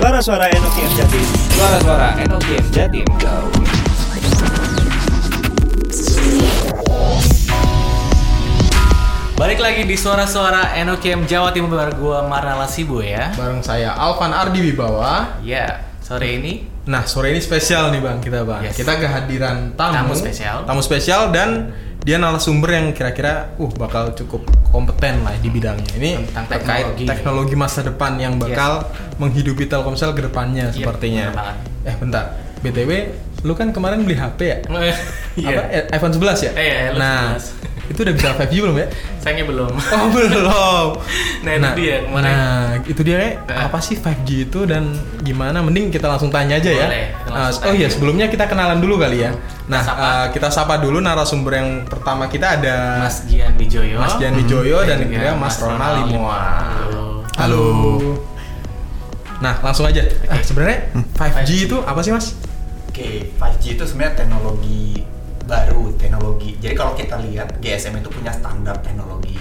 Suara-suara Enoki M Jatim. Suara-suara Enoki M Jatim. Balik lagi di suara-suara Enokiem Jawa Timur bareng gua Marnala Sibu ya. Bareng saya Alvan Ardi Wibawa. Ya, sore ini Nah, sore ini spesial nih Bang kita Bang. Yes. Kita kehadiran tamu. Tamu spesial. Tamu spesial dan dia narasumber yang kira-kira uh bakal cukup kompeten lah di bidangnya. Ini Tentang terkait teknologi. teknologi masa depan yang bakal menghidupi Telkomsel ke depannya Iya, sepertinya. bener. Eh, bentar. BTW, lu kan kemarin beli HP ya? Iya. Apa? Eh, iPhone 11 ya? Eh, iya, iPhone nah, 11. Itu udah bisa 5G belum ya? sayangnya belum. Oh belum. Nah, itu dia kemarin. Nah, itu dia eh, Nah. apa sih 5G itu dan gimana? Mending kita langsung tanya aja ya. Boleh, Nah, langsung oh iya, sebelumnya kita kenalan dulu kali ya. Nah, sapa. eh, kita sapa dulu narasumber yang pertama kita ada Mas Gian Wijoyo. Mas Dian Wijoyo dan juga juga Mas Ronald Limoa. Halo. Halo. Nah, langsung aja. Ah, sebenarnya 5G itu apa sih, Mas? Oke, 5G itu sebenarnya teknologi baru, teknologi. Jadi kalau kita lihat GSM itu punya standar teknologi.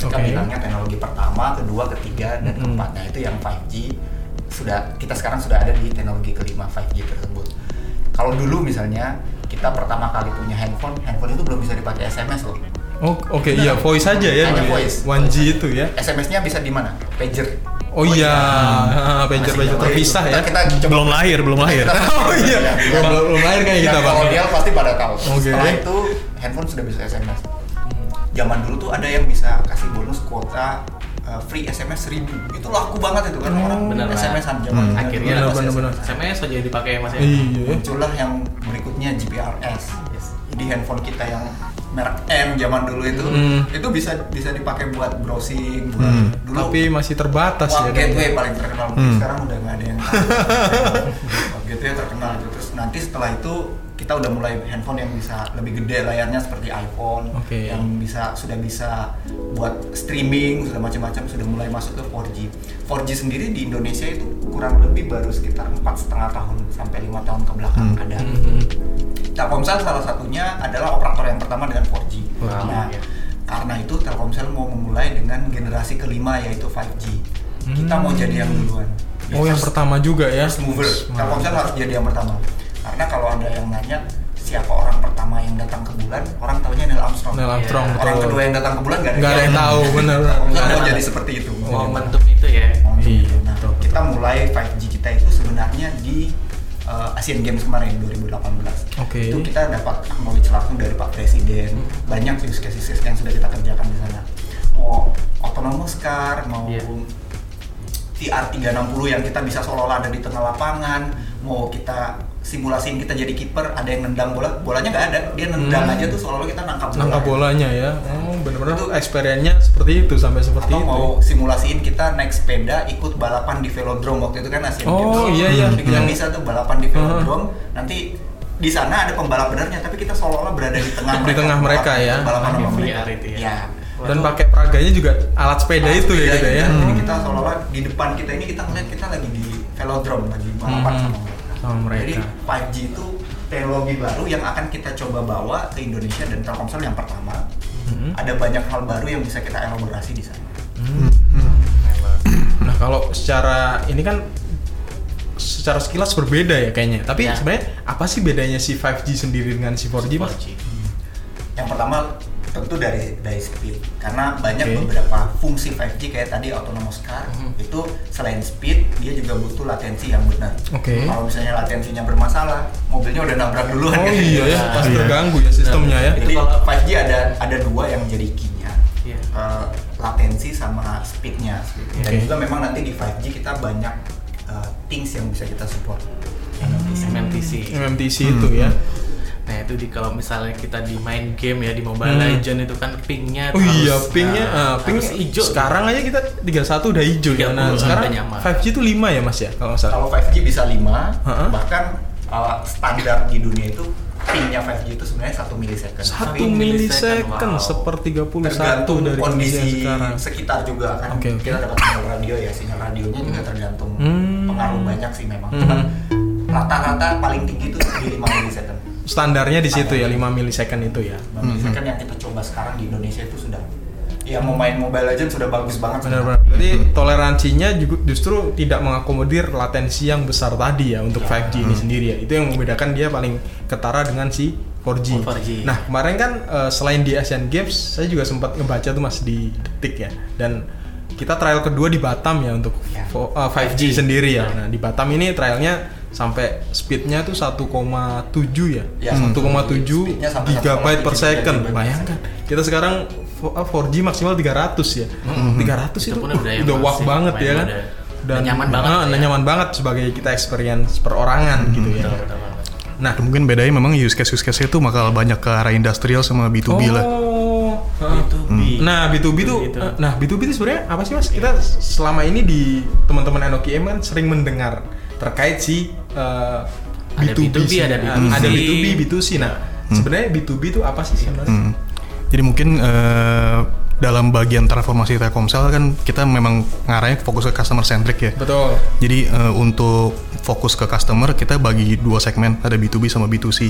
Kita Oke. bilangnya teknologi pertama, kedua, ketiga, dan Mm-mm. keempat. Nah itu yang 5G sudah kita sekarang sudah ada di teknologi kelima 5G tersebut. Kalau dulu misalnya kita pertama kali punya handphone, handphone itu belum bisa dipakai SMS loh. Oh, oke iya, voice aja ya. Hanya ya. voice. 1G itu ya. SMS-nya bisa di mana? Pager. Oh, iya, pager-pager Masih terpisah jauh. ya. Kita, kita coba Belum lahir, belum lahir. Oh iya, belum belum lahir kayak kita, Bang. kolonial pasti pada tahu. Oke. Setelah itu handphone sudah bisa SMS. Zaman dulu tuh ada yang bisa kasih bonus kuota uh, free SMS 1000 Itu laku banget itu kan Oh, orang bener lah. SMS-an zaman Hmm. Akhirnya Bener, bener, SMS. bener. SMS saja dipakai Mas ya. Iya. Muncullah yang berikutnya GPRS. Yes. Jadi handphone kita yang merek M zaman dulu itu Hmm. itu bisa bisa dipakai buat browsing, buat Hmm. dulu Tapi masih terbatas ya. gateway paling terkenal Hmm. sekarang udah nggak ada yang gateway terkenal gitu terus nanti setelah itu kita udah mulai handphone yang bisa lebih gede layarnya seperti iPhone Oke. yang bisa sudah bisa buat streaming sudah macam-macam sudah mulai masuk ke 4G 4G sendiri di Indonesia itu kurang lebih baru sekitar empat setengah tahun sampai lima tahun ke belakang Hmm. ada Hmm. Telkomsel salah satunya adalah operator yang pertama dengan 4G. Wow, nah, iya. karena itu Telkomsel mau memulai dengan generasi kelima yaitu 5G. Kita mau jadi yang duluan. Oh, yang pertama juga ya. first mover. Telkomsel harus jadi yang pertama. Karena kalau ada yang nanya siapa orang pertama yang datang ke bulan, orang tahunya Neil Armstrong. Neil Armstrong, betul. Orang kedua yang datang ke bulan nggak ada, ada yang tahu. Telkomsel Nggak mau ada. jadi seperti itu. Momentum itu ya. Momentum Iya, itu. Nah, betul, betul. kita mulai 5G kita itu sebenarnya di uh, Asian Games kemarin 2018. Oke. Itu kita dapat acknowledge langsung dari Pak Presiden. Banyak use cases yang sudah kita kerjakan di sana. Mau autonomous car, mau Iya. VR 360 yang kita bisa seolah-olah ada di tengah lapangan, mau kita simulasiin kita jadi kiper, ada yang nendang bola, bolanya nggak ada, dia nendang Hmm. aja tuh seolah-olah kita nangkap bola. Nangkap bolanya ya. Oh, bener-bener Itu- experience-nya seperti itu sampai seperti atau itu. mau simulasiin kita naik sepeda ikut balapan di velodrome waktu itu kan Asian Oh, Games. iya, iya. Kita Hmm. bisa tuh balapan di velodrome. Nanti di sana ada pembalap benernya, tapi kita seolah-olah berada di tengah Di mereka. tengah mereka ya. Balapan sama mereka. Ya. Iya. Dan pakai peraganya juga alat sepeda Nah, itu ya sepeda gitu ya. Jadi Hmm. kita seolah-olah di depan kita ini kita ngeliat kita lagi di velodrome lagi balapan Hmm. sama mereka. Sama mereka. Jadi 5G itu teknologi baru yang akan kita coba bawa ke Indonesia dan Telkomsel yang pertama. Hmm. Ada banyak hal baru yang bisa kita elaborasi di sana. Hmm. Nah, kalau secara ini kan secara sekilas berbeda ya kayaknya. Tapi Ya. sebenarnya apa sih bedanya si 5G sendiri dengan si 4G, Mas? 4G. Yang pertama tentu dari dari speed karena banyak Oke. beberapa fungsi 5G kayak tadi autonomous car Mhm. itu selain speed dia juga butuh latensi yang benar. Oke. Kalau misalnya latensinya bermasalah, mobilnya udah nabrak duluan Oh kan. iya ya, Nah, pasti iya. terganggu ya sistemnya ya. Jadi Itu kalau- 5G ada ada dua yang jadi key-nya. Iya. Eh, latensi sama speednya. Dan Oke. juga memang nanti di 5G kita banyak eh, things yang bisa kita support. MMTC. MMTC Hmm. itu ya. Nah itu di kalau misalnya kita di main game ya di Mobile Hmm. Legend itu kan pingnya Oh iya, pingnya, nah, ah, ping harus hijau. Sekarang aja kita 31 udah hijau ya. 30 Nah, sekarang udah nyaman. 5G itu 5 ya, Mas ya, kalau salah. Kalau 5G bisa 5, Ha-ha. bahkan eh, standar di dunia itu pingnya 5G itu sebenarnya 1 milisecond. Satu Tapi milisecond millisecond, wow. sepertiga puluh satu tergantung dari kondisi sekarang. sekitar juga kan Oke, oke. kita dapat sinyal radio ya sinyal radionya juga tergantung Hmm. pengaruh banyak sih memang Hmm. cuman rata-rata paling tinggi itu di 5 milisecond Standarnya di situ ya 5 milisecond itu ya. 5 milisecond yang kita coba sekarang di Indonesia itu sudah yang mau main Mobile Legends sudah bagus banget. Benar-benar. Jadi toleransinya juga justru tidak mengakomodir latensi yang besar tadi ya untuk 5G ini sendiri ya. Itu yang membedakan dia paling ketara dengan si 4G. Oh, 4G. Nah kemarin kan eh, selain di Asian Games, saya juga sempat ngebaca tuh mas di detik ya. Dan kita trial kedua di Batam ya untuk Ya. fo- eh, 5G sendiri ya. Nah di Batam ini trialnya sampai speednya tuh 1,7 ya, Ya, 1,7 speednya sampai gigabyte per 1,7 second. Bayangkan kita sekarang fo- eh, 4G maksimal 300 ya. 300 Itu itu, pun udah udah wah banget ya kan. udah- udah nyaman banget ah, ya. udah nyaman banget sebagai kita experience perorangan gitu ya. Betul, betul banget. Nah, mungkin bedanya memang use case use case itu bakal banyak ke arah industrial sama B2B lah. Oh, B2B. Nah, B2B tuh Gitu. nah B2B itu sebenarnya apa sih Mas? Kita selama ini di teman-teman NOKM kan sering mendengar terkait si eh, Ada B2B, B2B, sih. ada Nah, B2C. ada B2B, B2C. Nah, sebenarnya B2B itu apa sih sebenarnya? Hmm. Jadi mungkin eh, dalam bagian transformasi Telkomsel kan kita memang ngarahnya fokus ke customer centric ya. Betul. Jadi eh, untuk fokus ke customer kita bagi dua segmen, ada B2B sama B2C.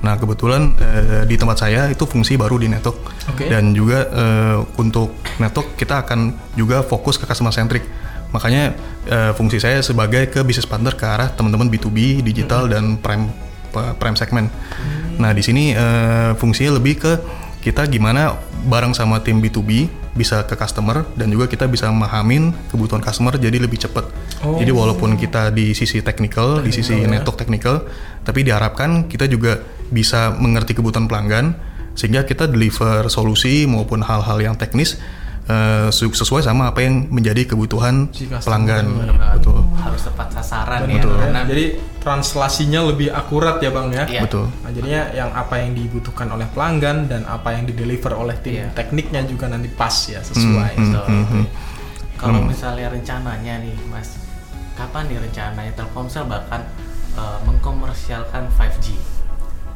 Nah kebetulan eh, di tempat saya itu fungsi baru di network Oke. dan juga eh, untuk network kita akan juga fokus ke customer centric. Makanya eh, fungsi saya sebagai ke business partner ke arah teman-teman B2B, digital dan prime prime segmen. Nah di sini eh, fungsinya lebih ke kita gimana bareng sama tim B2B bisa ke customer dan juga kita bisa memahamin kebutuhan customer jadi lebih cepat. Oh. Jadi walaupun kita di sisi technical, di sisi ya. network technical, tapi diharapkan kita juga bisa mengerti kebutuhan pelanggan sehingga kita deliver solusi maupun hal-hal yang teknis eh, su- sesuai sama apa yang menjadi kebutuhan Si pelanggan. Banget. Betul. Harus tepat sasaran Betul. ya. Karena Jadi translasinya lebih akurat ya Bang ya. Iya. Betul. Nah, jadinya yang apa yang dibutuhkan oleh pelanggan dan apa yang dideliver oleh tim Iya. tekniknya juga nanti pas ya sesuai. Hmm, So, hmm, hmm. Kalau Hmm. misalnya rencananya nih, Mas, kapan nih rencananya Telkomsel bahkan eh, mengkomersialkan 5G?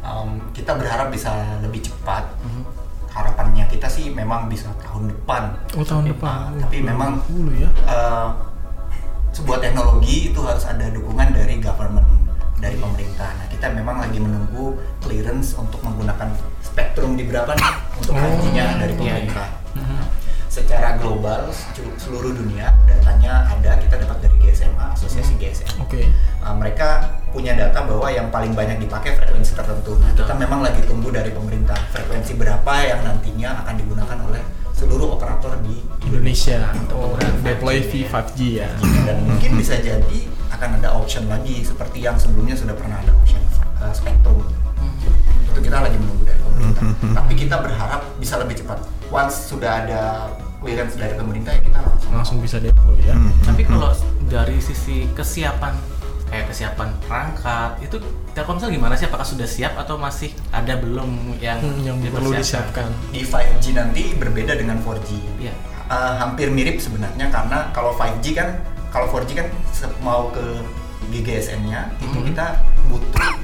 Um, kita berharap bisa lebih cepat. Mhm. Harapannya kita sih memang bisa tahun depan. Oh tahun Tapi- depan. Ah, tapi memang- dulu ya. Eh, sebuah teknologi itu harus ada dukungan dari government dari pemerintah. Nah kita memang lagi menunggu clearance untuk menggunakan spektrum di berapa nih untuk Oh, 5G-nya dari iya, pemerintah. Mhm. Nah, secara global selu- seluruh dunia datanya ada kita dapat dari GSMA Asosiasi GSM. Oke. Uh, mereka punya data bahwa yang paling banyak dipakai frekuensi tertentu. Nah, kita memang lagi tunggu dari pemerintah frekuensi berapa yang nantinya akan digunakan oleh seluruh operator di Indonesia untuk oh, deploy 5G. V5G ya. Dan mungkin bisa jadi akan ada option lagi seperti yang sebelumnya sudah pernah ada option uh, spektrum. Itu kita lagi menunggu dari pemerintah. Tapi kita berharap bisa lebih cepat. Once sudah ada clearance dari pemerintah ya kita langsung Langsung bisa deploy ya. Hmm. Tapi kalau dari sisi kesiapan kayak kesiapan perangkat itu Telkomsel gimana sih? Apakah sudah siap atau masih ada belum yang Hmm, yang perlu disiapkan. di 5G nanti berbeda dengan 4G. Iya. Uh, hampir mirip sebenarnya karena kalau 5G kan kalau 4G kan mau ke GGSN-nya itu Mhm. kita butuh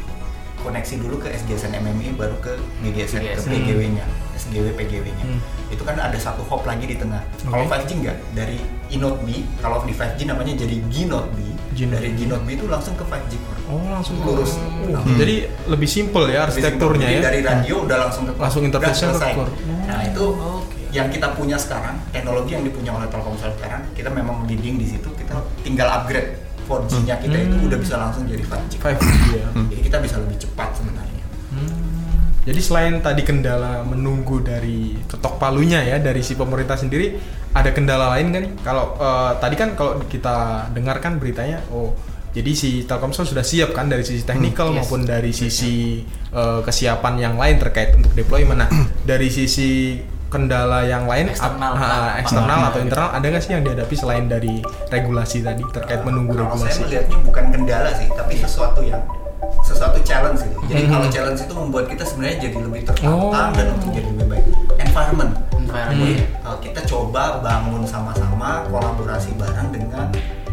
koneksi dulu ke SGSN MMI baru ke GGSN ke. PGW-nya, SGW PGW-nya. Hmm. Itu kan ada satu hop lagi di tengah. Kalau Oke. 5G enggak dari E-Note B, kalau di 5G namanya jadi G-Note B. G-Note Dari B. G-Note B itu langsung ke 5G core. Oh langsung Lurus. Oh, Hmm. Jadi lebih simple ya arsitekturnya Jadi ya. Dari radio udah langsung ke core. Langsung Udah interface-nya ke core. Nah itu Oke. yang kita punya sekarang, teknologi yang dipunya oleh Telkomsel sekarang, kita memang leading di situ. Kita tinggal upgrade 4G-nya kita itu Hmm. udah bisa langsung jadi 5G. 5G ya. Jadi kita bisa lebih cepat sebenarnya. Jadi selain tadi kendala menunggu dari ketok palunya ya dari si pemerintah sendiri, ada kendala lain kan? Kalau eh, tadi kan kalau kita dengarkan beritanya, oh jadi si Telkomsel sudah siap kan dari sisi teknikal yes. maupun dari sisi eh, kesiapan yang lain terkait untuk deployment. Nah, dari sisi kendala yang lain Eksternal. ah, eksternal atau internal ada nggak sih yang dihadapi selain dari regulasi tadi terkait menunggu Kalau saya regulasi? melihatnya bukan kendala sih, tapi sesuatu yang sesuatu challenge gitu. Jadi Mhm. kalau challenge itu membuat kita sebenarnya jadi lebih tertantang Oh. dan untuk jadi lebih baik. Environment. Environment. Jadi uh, kita coba bangun sama-sama kolaborasi bareng dengan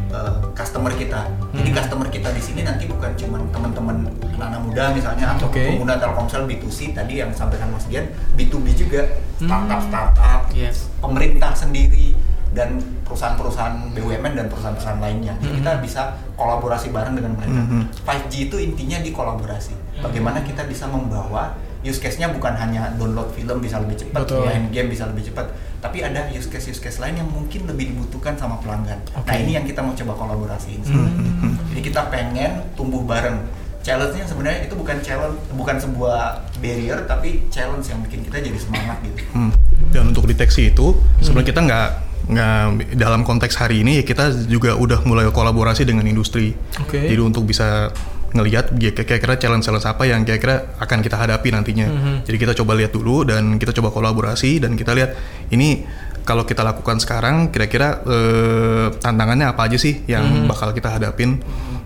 uh, customer kita. Jadi Hmm. customer kita di sini nanti bukan cuma teman-teman anak-anak muda misalnya atau Oke. pengguna Telkomsel B2C tadi yang sampaikan Mas Dian, B2B juga Hmm. startup-startup, Yes. pemerintah sendiri dan perusahaan-perusahaan BUMN dan perusahaan-perusahaan lainnya. Jadi kita bisa kolaborasi bareng dengan mereka. Mhm. 5G itu intinya di kolaborasi. Bagaimana kita bisa membawa use case-nya bukan hanya download film bisa lebih cepat, main game bisa lebih cepat, tapi ada use case use case lain yang mungkin lebih dibutuhkan sama pelanggan. Nah Oke. ini yang kita mau coba kolaborasiin. Hmm. Jadi kita pengen tumbuh bareng. Challenge-nya sebenarnya itu bukan challenge, bukan sebuah barrier, tapi challenge yang bikin kita jadi semangat gitu. Hmm. Dan untuk deteksi itu sebenarnya kita nggak nggak dalam konteks hari ini kita juga udah mulai kolaborasi dengan industri. Oke. Jadi untuk bisa ngelihat ya, kira-kira challenge-challenge apa yang kira-kira akan kita hadapi nantinya. Jadi kita coba lihat dulu dan kita coba kolaborasi dan kita lihat ini kalau kita lakukan sekarang kira-kira eh, tantangannya apa aja sih yang bakal kita hadapin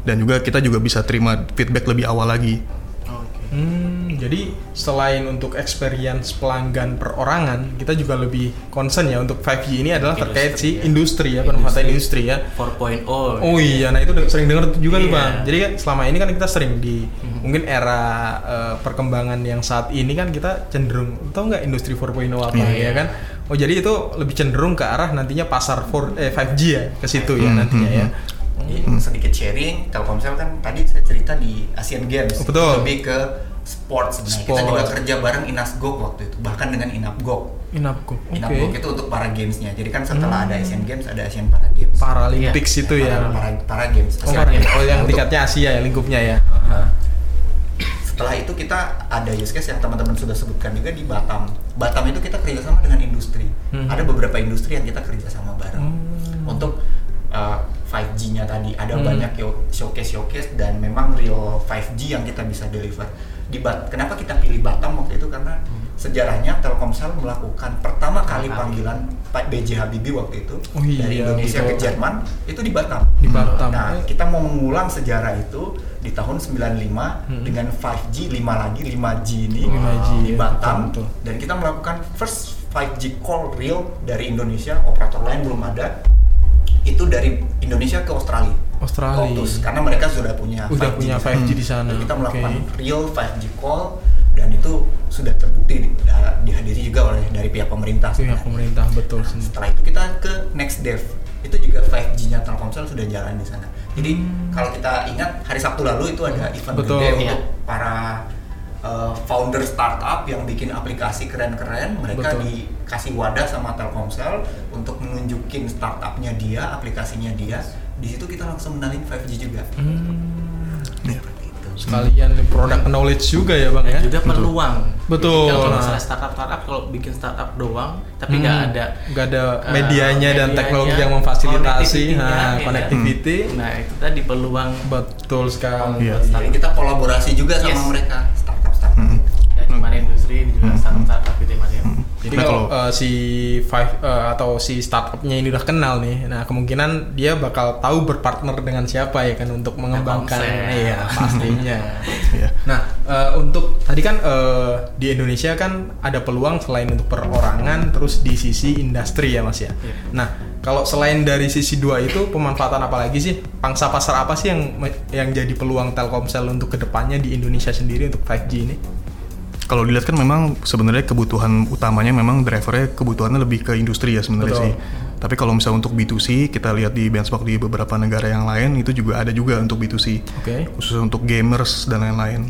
dan juga kita juga bisa terima feedback lebih awal lagi. Hmm, jadi selain untuk experience pelanggan perorangan, kita juga lebih concern ya untuk 5G ini adalah terkait si industri ya, pemanfaatan industri ya. 4.0 Oh iya, nah itu sering dengar juga tuh Iya. bang. Jadi kan selama ini kan kita sering di mungkin era eh, perkembangan yang saat ini kan kita cenderung tahu nggak industri 4.0 apa Iya. ya kan? Oh jadi itu lebih cenderung ke arah nantinya pasar 4, eh, 5G ya ke situ ya nantinya ya. Jadi sedikit sharing, Telkomsel kan tadi saya cerita di Asian Games, Oh, betul. lebih ke sport sebenarnya. Kita Sport. juga kerja bareng Inasgok waktu itu, bahkan dengan Inapgok. Inapgo. Oke. Inapgok itu untuk para gamesnya. Jadi kan setelah ada Asian Games ada Asian Para Games. Paralympics itu para, ya. para, para games. Oh, para- Games. oh, yang Untuk- tingkatnya Asia ya lingkupnya ya. Setelah itu kita ada use case yang teman-teman sudah sebutkan juga di Batam. Batam itu kita kerjasama dengan industri. Hmm. Ada beberapa industri yang kita kerjasama bareng Hmm. untuk uh, 5G-nya tadi. Ada Hmm. banyak yo- showcase-showcase dan memang real 5G yang kita bisa deliver. Di Bat Kenapa kita pilih Batam waktu itu karena sejarahnya Telkomsel melakukan pertama kali panggilan Pak B.J. Habibie waktu itu Oh iya, dari Indonesia betul. ke Jerman itu di Batam. Di Batam. Nah, kita mau mengulang sejarah itu di tahun 95 Hmm. dengan 5G 5 lagi 5G ini 5G, di ya, Batam betul, betul. dan kita melakukan first 5G call real dari Indonesia operator lain belum ada itu dari Indonesia ke Australia Australia. Karena mereka sudah punya Udah 5G punya di sana. 5G di sana. Dan kita melakukan Oke. real 5G call dan itu sudah terbukti di- dihadiri juga oleh dari pihak pemerintah Pihak pemerintah betul. Nah, setelah itu kita ke next dev itu juga 5G-nya Telkomsel sudah jalan di sana. Jadi kalau kita ingat hari Sabtu lalu itu ada event Hmm. Betul. gede Iya. untuk para uh, founder startup yang bikin aplikasi keren-keren. Mereka Betul. Dikasih wadah sama Telkomsel untuk menunjukin startupnya dia, aplikasinya dia. Di situ kita langsung menalin 5G juga. Hmm, Seperti itu. sekalian produk knowledge juga ya bang ya. dan juga peluang. Betul. Jadi kalau misalnya startup startup kalau bikin startup doang, tapi nggak Hmm, ada nggak ada eh, medianya dan medianya, teknologi yang memfasilitasi nah, ya connectivity Nah itu tadi peluang betul sekali Iya. Jadi kita kolaborasi juga sama Yes. mereka startup-startup. ya di mana industri juga startup startup gitu ya ya. Jadi Nah, kalau kalau- eh, si five eh, atau si startupnya ini udah kenal nih nah kemungkinan dia bakal tahu berpartner dengan siapa ya kan untuk mengembangkan Telkomsel. iya pastinya Iya. Nah, eh, untuk tadi kan eh, di Indonesia kan ada peluang selain untuk perorangan, terus di sisi industri ya mas ya. Iya. Nah, kalau selain dari sisi dua itu pemanfaatan apa lagi sih? Pangsa pasar apa sih yang yang jadi peluang Telkomsel untuk ke depannya di Indonesia sendiri untuk 5G ini? Kalau dilihat kan memang sebenarnya kebutuhan utamanya memang drivernya kebutuhannya lebih ke industri ya sebenarnya sih. Tapi kalau misalnya untuk B2C kita lihat di benchmark di beberapa negara yang lain itu juga ada juga untuk B2C. Oke. Khusus untuk gamers dan lain-lain.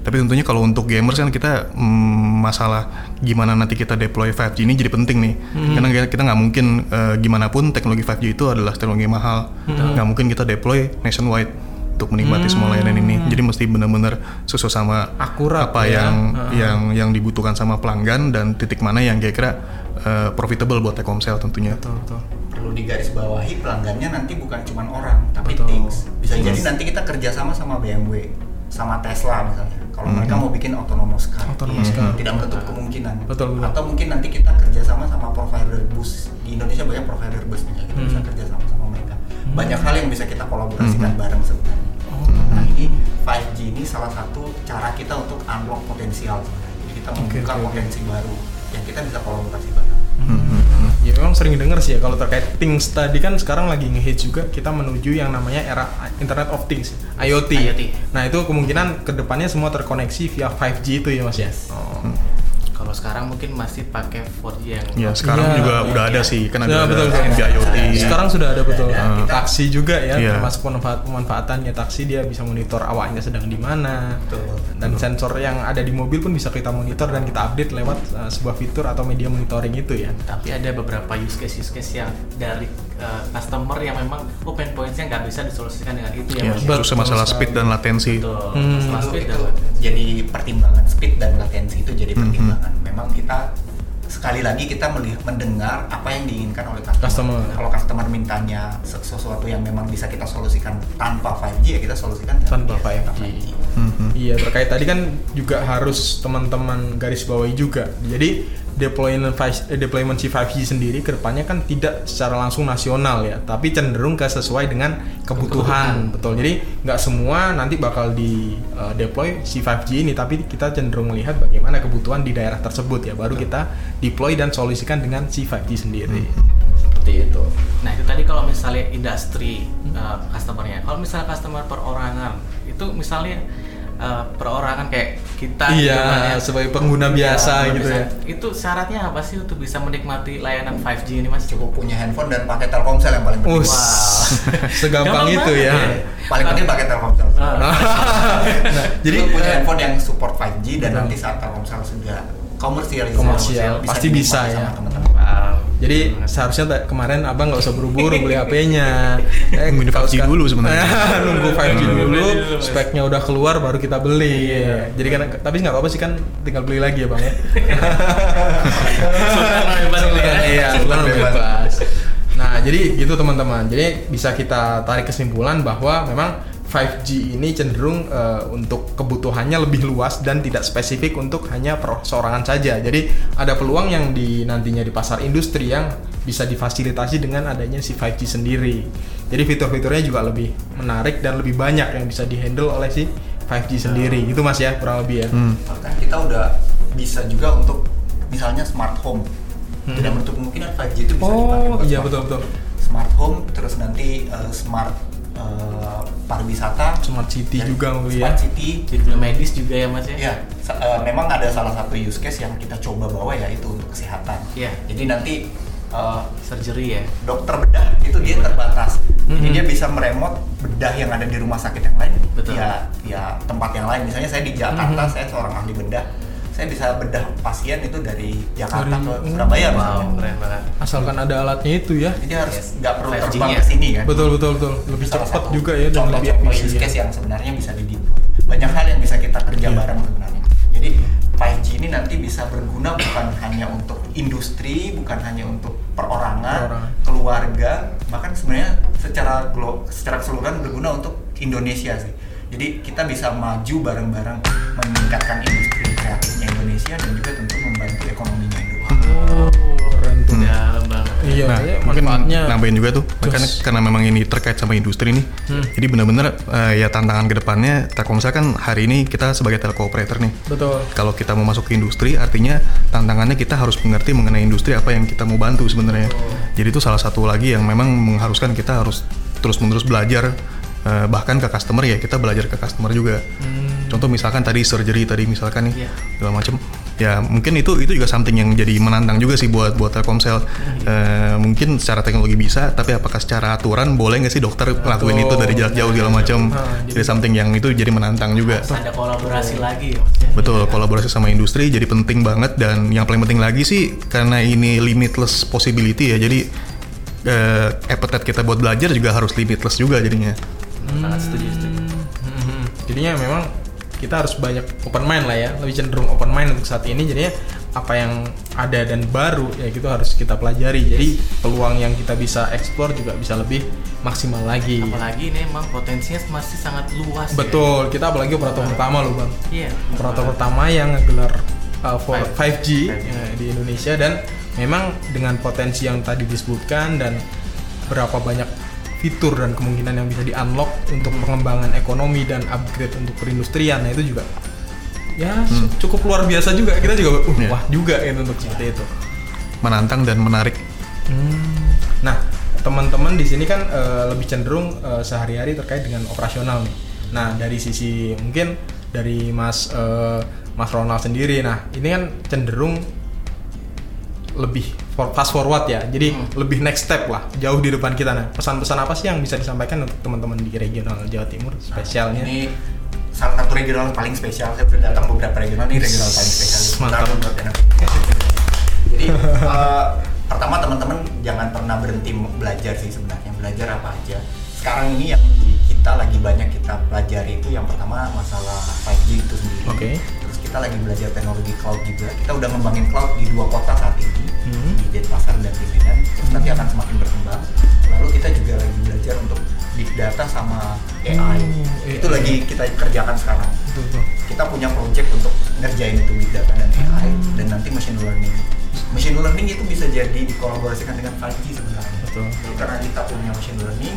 Tapi tentunya kalau untuk gamers kan kita mm, masalah gimana nanti kita deploy 5G ini jadi penting nih. Karena kita- nggak mungkin eh, gimana pun teknologi 5G itu adalah teknologi mahal. Nggak mungkin kita deploy nationwide untuk menikmati semua layanan ini. Jadi mesti benar-benar sesuai sama Akurat apa ya. yang Heeh. yang yang dibutuhkan sama pelanggan dan titik mana yang kira-kira eh, profitable buat Telkomsel tentunya. Betul, betul. perlu digarisbawahi pelanggannya nanti bukan cuma orang tapi Betul. things bisa jadi nanti kita kerjasama sama BMW sama Tesla misalnya kalau mereka mau bikin autonomous car Autonomous Iya. car. tidak menutup kemungkinan Betul, betul. atau mungkin nanti kita kerjasama sama provider bus di Indonesia banyak provider bus nih kita bisa Hmm. kerjasama sama mereka banyak hal yang bisa kita kolaborasikan Hmm. bareng sebenarnya. Nah ini 5G ini salah satu cara kita untuk unlock potensial sebenarnya jadi kita membuka oke. potensi baru yang kita bisa kolaborasi bareng Ya memang sering denger sih ya kalau terkait things tadi kan sekarang lagi nge juga kita menuju yang namanya era Internet of Things, IoT. IoT. Nah itu kemungkinan ke depannya semua terkoneksi via 5G itu ya mas ya. Oh. Kalau Kalau sekarang mungkin masih pakai 4G yang Ya sekarang Iya, juga iya, udah ada iya. sih kan Ya, ada, betul, ada betul. NB-IoT. Sekarang sudah ada betul. Ada. Taksi juga ya, Iya. termasuk pemanfaat pemanfaatannya taksi dia bisa monitor awaknya sedang di mana. Betul. Dan sensor yang ada di mobil pun bisa kita monitor dan kita update lewat uh, sebuah fitur atau media monitoring itu ya. tapi ada beberapa use case use case yang dari uh, customer yang memang open points-nya nggak bisa disolusikan dengan itu ya, Ya, Mas. Betul khususnya masalah speed dan latensi. Betul. Hmm. Masalah itu, dan jadi pertimbangan speed dan latensi itu jadi Mhm. pertimbangan. Memang kita sekali lagi kita melihat mendengar apa yang diinginkan oleh customer. Customer. Kalau customer mintanya se- sesuatu yang memang bisa kita solusikan tanpa 5G ya kita solusikan Tanpa ya, 5G. Mhm. Iya terkait tadi kan juga harus teman-teman garis bawahi juga. Jadi deployment 5, eh, deployment si 5G sendiri ke depannya kan tidak secara langsung nasional ya, tapi cenderung ke sesuai dengan kebutuhan, betul. Jadi nggak semua nanti bakal di eh, deploy si 5G ini, tapi kita cenderung melihat bagaimana kebutuhan di daerah tersebut ya, baru kita deploy dan solusikan dengan si 5G sendiri. Seperti itu. Nah itu tadi kalau misalnya industri uh, customernya, kalau misalnya customer perorangan itu misalnya uh, perorangan kayak kita Iya, gitu kan ya. sebagai pengguna biasa Iya, gitu bisa. ya. Itu syaratnya apa sih untuk bisa menikmati layanan 5G ini mas? Cukup punya handphone dan pakai Telkomsel yang paling penting. Us, Wow. segampang Gampang itu ya. ya. Paling penting pakai Telkomsel. Ah. nah, Jadi punya eh, handphone yang support 5G dan nanti saat Telkomsel sudah komersial, Komersial, pasti bisa ya. sama Jadi seharusnya ta- kemarin abang nggak usah buru-buru beli HP-nya. Eh, Nungguin kalau 5G sekarang- dulu sebenarnya. Nunggu 5G Nunggu dulu, 5G dulu, Mas. speknya udah keluar baru kita beli. Jadi kan, tapi nggak apa-apa sih kan, tinggal beli lagi ya bang ya. Sultan bebas ya. Iya, Sultan bebas. Nah, jadi gitu teman-teman. Jadi bisa kita tarik kesimpulan bahwa memang 5G ini cenderung eh, untuk kebutuhannya lebih luas dan tidak spesifik untuk hanya perorangan saja. Jadi ada peluang yang di nantinya di pasar industri yang bisa difasilitasi dengan adanya si 5G sendiri. Jadi fitur-fiturnya juga lebih menarik dan lebih banyak yang bisa dihandle oleh si 5G sendiri. Itu Mas ya kurang lebih ya. Hmm. Bahkan kita udah bisa juga untuk misalnya smart home. Tidak menutup kemungkinan 5G itu bisa dipakai Oh buat iya smart betul home. betul. Smart home terus nanti eh, smart eh, pariwisata, Smart city dan juga mungkin ya. Smart city. Jadi dunia medis juga ya mas ya? Ya, eh, memang ada salah satu use case yang kita coba bawa yaitu untuk kesehatan. Iya. Jadi nanti eh, Surgery ya? dokter bedah itu dia terbatas. Jadi Mhm. dia bisa meremot bedah yang ada di rumah sakit yang lain. Betul. Ya, ya tempat yang lain. Misalnya saya di Jakarta, saya seorang ahli bedah. Saya bisa bedah pasien itu dari Jakarta Dari- ke Surabaya Wow, misalnya. keren banget. Asalkan ada alatnya itu ya. Jadi harus Yes. nggak perlu 5G terbang ke sini kan. Betul betul betul. Lebih Salah cepat satu juga ya dan lebih use efisien. case yang sebenarnya bisa di banyak hal yang bisa kita kerja Iya. bareng sebenarnya jadi 5G ini nanti bisa berguna bukan hanya untuk industri bukan hanya untuk perorangan, Perorangan. keluarga bahkan sebenarnya secara glo secara keseluruhan berguna untuk Indonesia sih jadi kita bisa maju bareng-bareng meningkatkan industri kreatifnya Indonesia dan juga tentu membantu ekonominya Indonesia Oh, keren tuh. Dalam banget. Iya, nah, kayaknya mungkin manfaatnya nambahin juga tuh, Jos. kan karena memang ini terkait sama industri nih. Hmm. Jadi benar-benar eh, ya tantangan ke depannya Telkomsel kan hari ini kita sebagai telco operator nih. betul. Kalau kita mau masuk ke industri, artinya tantangannya kita harus mengerti mengenai industri apa yang kita mau bantu sebenarnya. Jadi itu salah satu lagi yang memang mengharuskan kita harus terus-menerus belajar, eh, bahkan ke customer ya kita belajar ke customer juga. Contoh misalkan tadi surgery tadi misalkan nih Iya. segala macam, ya mungkin itu itu juga something yang jadi menantang juga sih buat buat Telkomsel. Eh, mungkin secara teknologi bisa, tapi apakah secara aturan boleh nggak sih dokter ngelakuin itu dari jarak jauh segala macam? Nah, Jadi something yang itu jadi menantang juga. Harus ada kolaborasi lagi ya mas ya? Betul, kolaborasi sama industri jadi penting banget dan yang paling penting lagi sih karena ini limitless possibility ya. Jadi eh, appetite kita buat belajar juga harus limitless juga jadinya. Sangat setuju, setuju. Mhm. Jadinya memang kita harus banyak open mind lah ya, lebih cenderung open mind untuk saat ini. Jadinya apa yang ada dan baru ya gitu harus kita pelajari. Jadi peluang yang kita bisa explore juga bisa lebih maksimal lagi. Apalagi ini emang potensinya masih sangat luas ya. Betul, kita apalagi operator pertama loh bang. Iya. Operator pertama yang ngegelar uh, for 5G, 5G. ya, di Indonesia dan memang dengan potensi yang tadi disebutkan dan berapa banyak fitur dan kemungkinan yang bisa di-unlock untuk pengembangan ekonomi dan upgrade untuk perindustrian nah itu juga ya cukup luar biasa juga kita juga uh, Iya. wah juga gitu untuk seperti itu Menantang dan menarik. Hmm. Nah, teman-teman di sini kan eh, lebih cenderung eh, sehari-hari terkait dengan operasional nih. Nah, dari sisi mungkin dari Mas eh, Mas Ronald sendiri. Nah, ini kan cenderung lebih for- fast forward ya. Jadi lebih next step lah, jauh di depan kita. Nah, pesan-pesan apa sih yang bisa disampaikan untuk teman-teman di regional Jawa Timur spesialnya? Ini salah satu regional paling spesial. Saya sudah datang beberapa regional ini regional paling spesial. Mantap. Jadi eh, pertama teman-teman jangan pernah berhenti belajar sih sebenarnya. Belajar apa aja. Sekarang ini yang kita lagi banyak kita pelajari itu yang pertama masalah 5G itu sendiri. Oke. Terus kita lagi belajar teknologi cloud juga. Kita udah ngembangin cloud di dua kota saat ini Hmm. di Denpasar dan di Medan. Terus nanti akan semakin berkembang. Lalu kita juga lagi belajar untuk big data sama AI. Hmm, itu AI. lagi kita kerjakan sekarang. Betul, betul. Kita punya project untuk ngerjain itu big data dan AI dan nanti machine learning. Machine learning itu bisa jadi dikolaborasikan dengan 5G sebenarnya. Betul. Karena kita punya machine learning,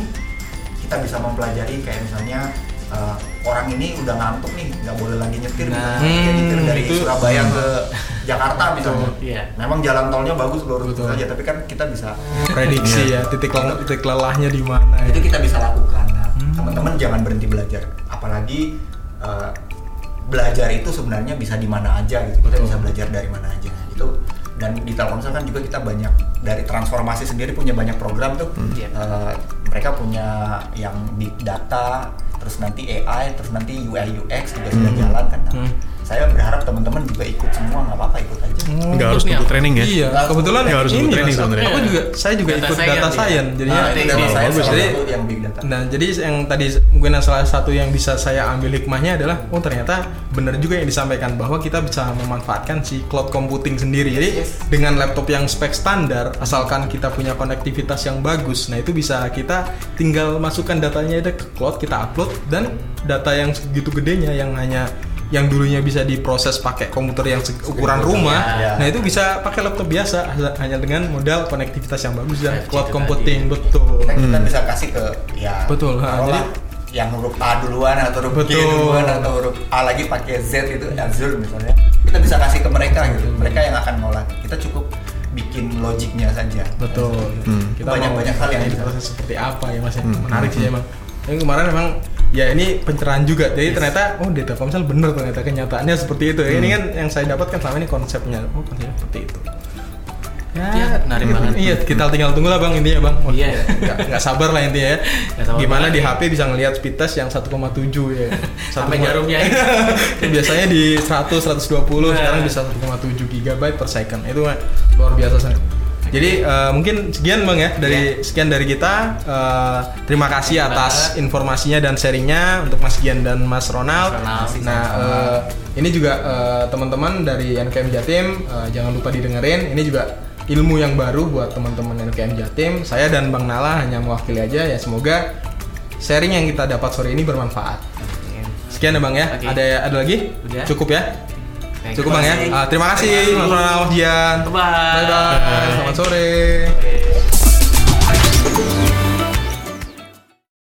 kita bisa mempelajari kayak misalnya uh, orang ini udah ngantuk nih, nggak boleh lagi nyetir, Nah. misalnya. Dia nyetir Hmm, dari itu- Surabaya ke Jakarta misalnya. Iya. Memang jalan tolnya bagus lurus Betul. aja, tapi kan kita bisa Prediksi ya, titik lel- titik lelahnya di mana itu ya. kita bisa lakukan. Nah, Hmm. teman-teman jangan berhenti belajar. Apalagi uh, belajar itu sebenarnya bisa di mana aja gitu. Kita Betul. bisa belajar dari mana aja. Nah, itu dan di Telkomsel kan juga kita banyak dari transformasi sendiri punya banyak program tuh. Iya. Uh, mereka punya yang big data, terus nanti AI, terus nanti UI UX juga sudah Hmm. jalan kan. Nah, Hmm. Saya berharap teman-teman juga ikut semua, nggak apa-apa ikut aja. Nggak harus nunggu apa? training ya. Iya, kebetulan Nggak harus ini ikut training sebenarnya. Aku juga, saya juga Data ikut science data ya? science, jadinya Nah, itu ini data bagus. science salah Jadi- yang big data. Nah, jadi yang tadi mungkin yang salah satu yang bisa saya ambil hikmahnya adalah, oh ternyata benar juga yang disampaikan bahwa kita bisa memanfaatkan si cloud computing sendiri. Jadi Yes. dengan laptop yang spek standar, asalkan kita punya konektivitas yang bagus, nah itu bisa kita tinggal masukkan datanya ada ke cloud, kita upload dan data yang segitu gedenya yang hanya yang dulunya bisa diproses pakai komputer yang ukuran rumah, Ya. nah itu bisa pakai laptop biasa hanya dengan modal konektivitas yang bagus dan 5G cloud computing tadi. betul. kita, kita bisa kasih ke ya Betul, taruhlah jadi- yang huruf A duluan atau huruf G Betul. duluan atau huruf A lagi pakai Z itu Azure misalnya kita bisa kasih ke mereka gitu mereka yang akan ngolah kita cukup bikin logiknya saja Betul. Hmm. Kita Banyak- banyak hal yang ini bisa. proses seperti apa ya Mas ya. Hmm. Menarik sih emang. Yang kemarin emang ya ini pencerahan juga. Jadi ternyata oh data Komsel bener ternyata kenyataannya seperti itu. Ya, Ini kan yang saya dapatkan selama ini konsepnya. Oh konsepnya seperti itu. Iya, menarik banget. Iya, kita tinggal tunggu lah bang intinya bang. Wah, Iya. Nggak, nggak sabar lah intinya ya. Gimana banget di ya. HP bisa ngelihat speed test yang 1,7 ya. Sampai 1,7. jarumnya. Biasanya di 100 120 Nah. sekarang bisa 1,7 GB per second. Itu luar biasa sangat. Jadi eh, mungkin sekian Bang ya dari sekian dari kita. Eh, terima kasih Terima atas informasinya dan sharingnya untuk Mas Gian dan Mas Ronald. Mas Ronald. Nah, eh, ini juga eh, teman-teman dari NKM Jatim eh, jangan lupa didengerin. Ini juga ilmu yang baru buat teman-teman NKM Jatim. Saya dan Bang Nala hanya mewakili aja ya. Semoga sharing yang kita dapat sore ini bermanfaat. Sekian ya Bang ya. Oke. Ada ada lagi? Udah. Cukup ya? Cukup. Bang ya. Ah, terima kasih kasih. Mas Ronald. Bye-bye. Bye bye. Selamat sore.